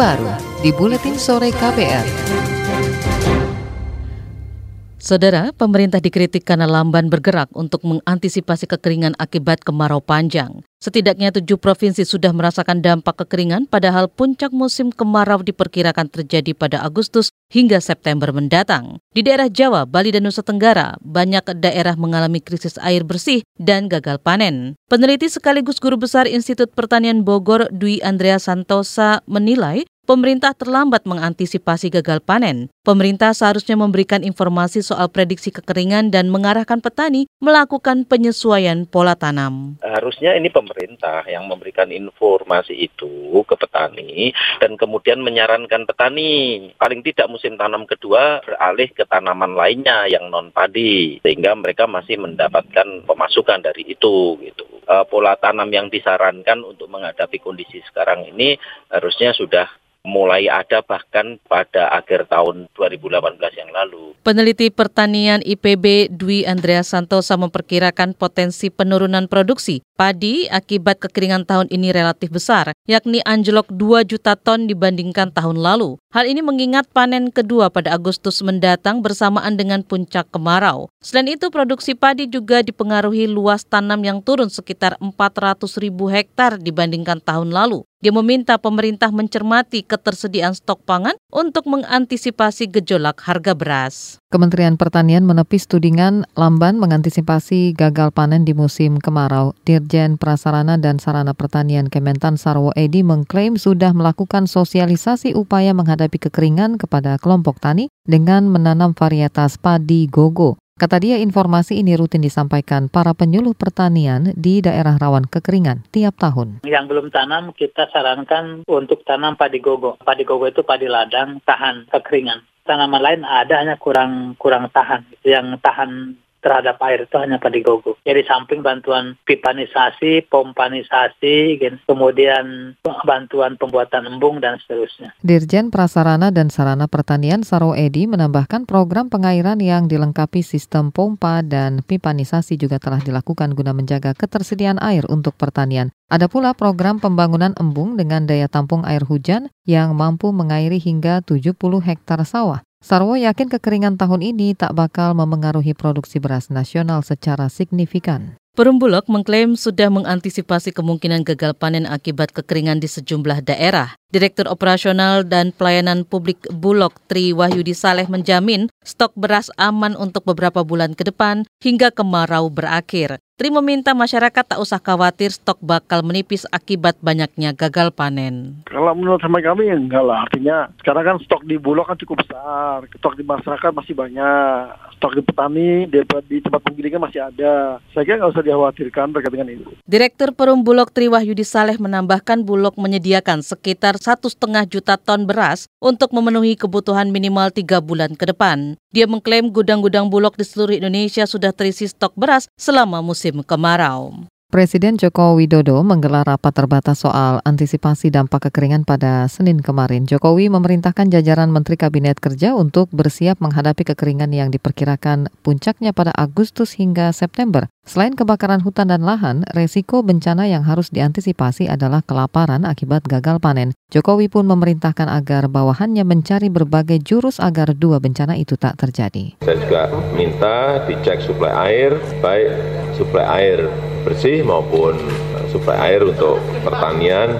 terbaru di Buletin Sore KPR. Saudara, pemerintah dikritik karena lamban bergerak untuk mengantisipasi kekeringan akibat kemarau panjang. Setidaknya tujuh provinsi sudah merasakan dampak kekeringan, padahal puncak musim kemarau diperkirakan terjadi pada Agustus hingga September mendatang. Di daerah Jawa, Bali, dan Nusa Tenggara, banyak daerah mengalami krisis air bersih dan gagal panen. Peneliti sekaligus guru besar Institut Pertanian Bogor, Dwi Andrea Santosa, menilai pemerintah terlambat mengantisipasi gagal panen. Pemerintah seharusnya memberikan informasi soal prediksi kekeringan dan mengarahkan petani melakukan penyesuaian pola tanam. Harusnya ini pemerintah yang memberikan informasi itu ke petani dan kemudian menyarankan petani paling tidak musim tanam kedua beralih ke tanaman lainnya yang non padi sehingga mereka masih mendapatkan pemasukan dari itu gitu. Eh, pola tanam yang disarankan untuk menghadapi kondisi sekarang ini harusnya sudah mulai ada bahkan pada akhir tahun 2018 yang lalu. Peneliti pertanian IPB Dwi Andrea Santosa memperkirakan potensi penurunan produksi padi akibat kekeringan tahun ini relatif besar, yakni anjlok 2 juta ton dibandingkan tahun lalu. Hal ini mengingat panen kedua pada Agustus mendatang bersamaan dengan puncak kemarau. Selain itu, produksi padi juga dipengaruhi luas tanam yang turun sekitar 400 ribu hektar dibandingkan tahun lalu. Dia meminta pemerintah mencermati ketersediaan stok pangan untuk mengantisipasi gejolak harga beras. Kementerian Pertanian menepis tudingan lamban mengantisipasi gagal panen di musim kemarau. Dirjen Prasarana dan Sarana Pertanian Kementan Sarwo Edi mengklaim sudah melakukan sosialisasi upaya menghadapi kekeringan kepada kelompok tani dengan menanam varietas padi gogo. Kata dia informasi ini rutin disampaikan para penyuluh pertanian di daerah rawan kekeringan tiap tahun. Yang belum tanam kita sarankan untuk tanam padi gogo. Padi gogo itu padi ladang tahan kekeringan. Tanaman lain ada hanya kurang kurang tahan. Yang tahan terhadap air itu hanya padi gogo. Jadi samping bantuan pipanisasi, pompanisasi, kemudian bantuan pembuatan embung dan seterusnya. Dirjen Prasarana dan Sarana Pertanian Saro Edi menambahkan program pengairan yang dilengkapi sistem pompa dan pipanisasi juga telah dilakukan guna menjaga ketersediaan air untuk pertanian. Ada pula program pembangunan embung dengan daya tampung air hujan yang mampu mengairi hingga 70 hektar sawah. Sarwo yakin kekeringan tahun ini tak bakal memengaruhi produksi beras nasional secara signifikan. Perum Bulog mengklaim sudah mengantisipasi kemungkinan gagal panen akibat kekeringan di sejumlah daerah. Direktur Operasional dan Pelayanan Publik Bulog Tri Wahyudi Saleh menjamin stok beras aman untuk beberapa bulan ke depan hingga kemarau berakhir. Tri meminta masyarakat tak usah khawatir stok bakal menipis akibat banyaknya gagal panen. Kalau menurut sama kami ya enggak lah. Artinya sekarang kan stok di Bulog kan cukup besar. Stok di masyarakat masih banyak. Stok di petani, di, di tempat penggilingan masih ada. Saya kira nggak usah dikhawatirkan terkait dengan itu. Direktur Perum Bulog Tri Wahyudi Saleh menambahkan Bulog menyediakan sekitar satu setengah juta ton beras untuk memenuhi kebutuhan minimal tiga bulan ke depan. Dia mengklaim gudang-gudang Bulog di seluruh Indonesia sudah terisi stok beras selama musim musim kemarau. Presiden Joko Widodo menggelar rapat terbatas soal antisipasi dampak kekeringan pada Senin kemarin. Jokowi memerintahkan jajaran Menteri Kabinet Kerja untuk bersiap menghadapi kekeringan yang diperkirakan puncaknya pada Agustus hingga September. Selain kebakaran hutan dan lahan, resiko bencana yang harus diantisipasi adalah kelaparan akibat gagal panen. Jokowi pun memerintahkan agar bawahannya mencari berbagai jurus agar dua bencana itu tak terjadi. Saya juga minta dicek suplai air, baik suplai air bersih maupun suplai air untuk pertanian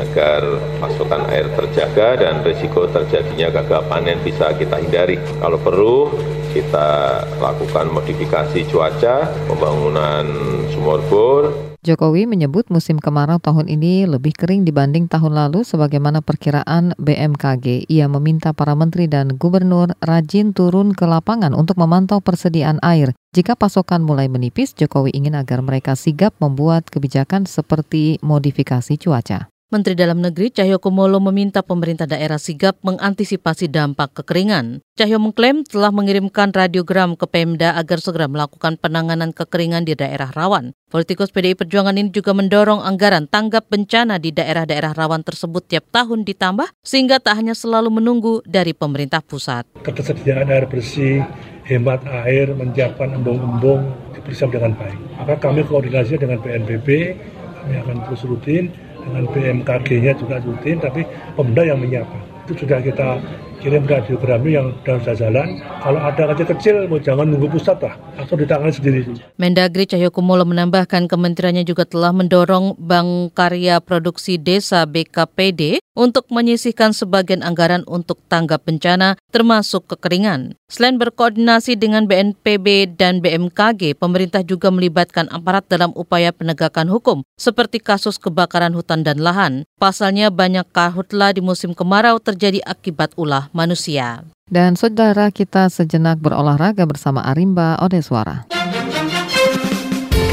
agar pasokan air terjaga dan risiko terjadinya gagal panen bisa kita hindari. Kalau perlu, kita lakukan modifikasi cuaca, pembangunan sumur bor, Jokowi menyebut musim kemarau tahun ini lebih kering dibanding tahun lalu sebagaimana perkiraan BMKG. Ia meminta para menteri dan gubernur rajin turun ke lapangan untuk memantau persediaan air. Jika pasokan mulai menipis, Jokowi ingin agar mereka sigap membuat kebijakan seperti modifikasi cuaca. Menteri Dalam Negeri Cahyo Kumolo meminta pemerintah daerah sigap mengantisipasi dampak kekeringan. Cahyo mengklaim telah mengirimkan radiogram ke Pemda agar segera melakukan penanganan kekeringan di daerah rawan. Politikus PDI Perjuangan ini juga mendorong anggaran tanggap bencana di daerah-daerah rawan tersebut tiap tahun ditambah sehingga tak hanya selalu menunggu dari pemerintah pusat. Ketersediaan air bersih, hemat air, menyiapkan embung-embung dipersiap dengan baik. Maka kami koordinasi dengan BNPB, kami akan terus rutin dengan BMKG-nya juga rutin, tapi Pemda yang menyiapkan. Itu sudah kita kirim radiogram yang dalam sudah jalan. Kalau ada kecil-kecil, mau jangan nunggu pusat lah, atau ditangani sendiri. Mendagri Cahyokumolo menambahkan kementeriannya juga telah mendorong Bank Karya Produksi Desa BKPD untuk menyisihkan sebagian anggaran untuk tanggap bencana termasuk kekeringan. Selain berkoordinasi dengan BNPB dan BMKG, pemerintah juga melibatkan aparat dalam upaya penegakan hukum, seperti kasus kebakaran hutan dan lahan. Pasalnya banyak karhutla di musim kemarau terjadi akibat ulah manusia. Dan saudara kita sejenak berolahraga bersama Arimba Odeswara.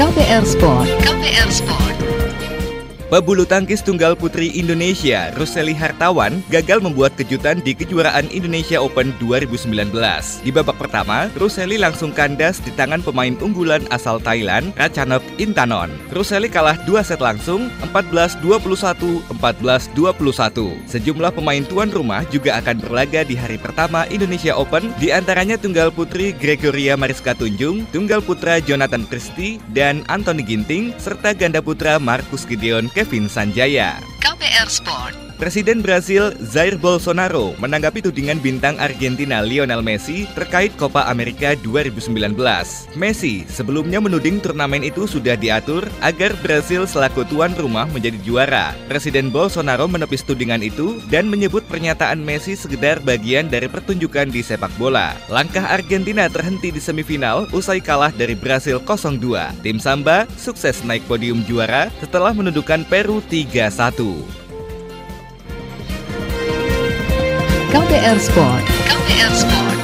KPR Sport. KPR Sport. Pebulu tangkis tunggal putri Indonesia, Roseli Hartawan, gagal membuat kejutan di kejuaraan Indonesia Open 2019. Di babak pertama, Roseli langsung kandas di tangan pemain unggulan asal Thailand, Ratchanok Intanon. Roseli kalah dua set langsung, 14-21, 14-21. Sejumlah pemain tuan rumah juga akan berlaga di hari pertama Indonesia Open, di antaranya tunggal putri Gregoria Mariska Tunjung, tunggal putra Jonathan Christie, dan Anthony Ginting, serta ganda putra Marcus Gideon Kevin Sanjaya. KPR Sport. Presiden Brasil Jair Bolsonaro menanggapi tudingan bintang Argentina Lionel Messi terkait Copa America 2019. Messi sebelumnya menuding turnamen itu sudah diatur agar Brasil selaku tuan rumah menjadi juara. Presiden Bolsonaro menepis tudingan itu dan menyebut pernyataan Messi sekedar bagian dari pertunjukan di sepak bola. Langkah Argentina terhenti di semifinal usai kalah dari Brasil 0-2. Tim Samba sukses naik podium juara setelah menundukkan Peru 3-1. KPR Sport. KPR Sport.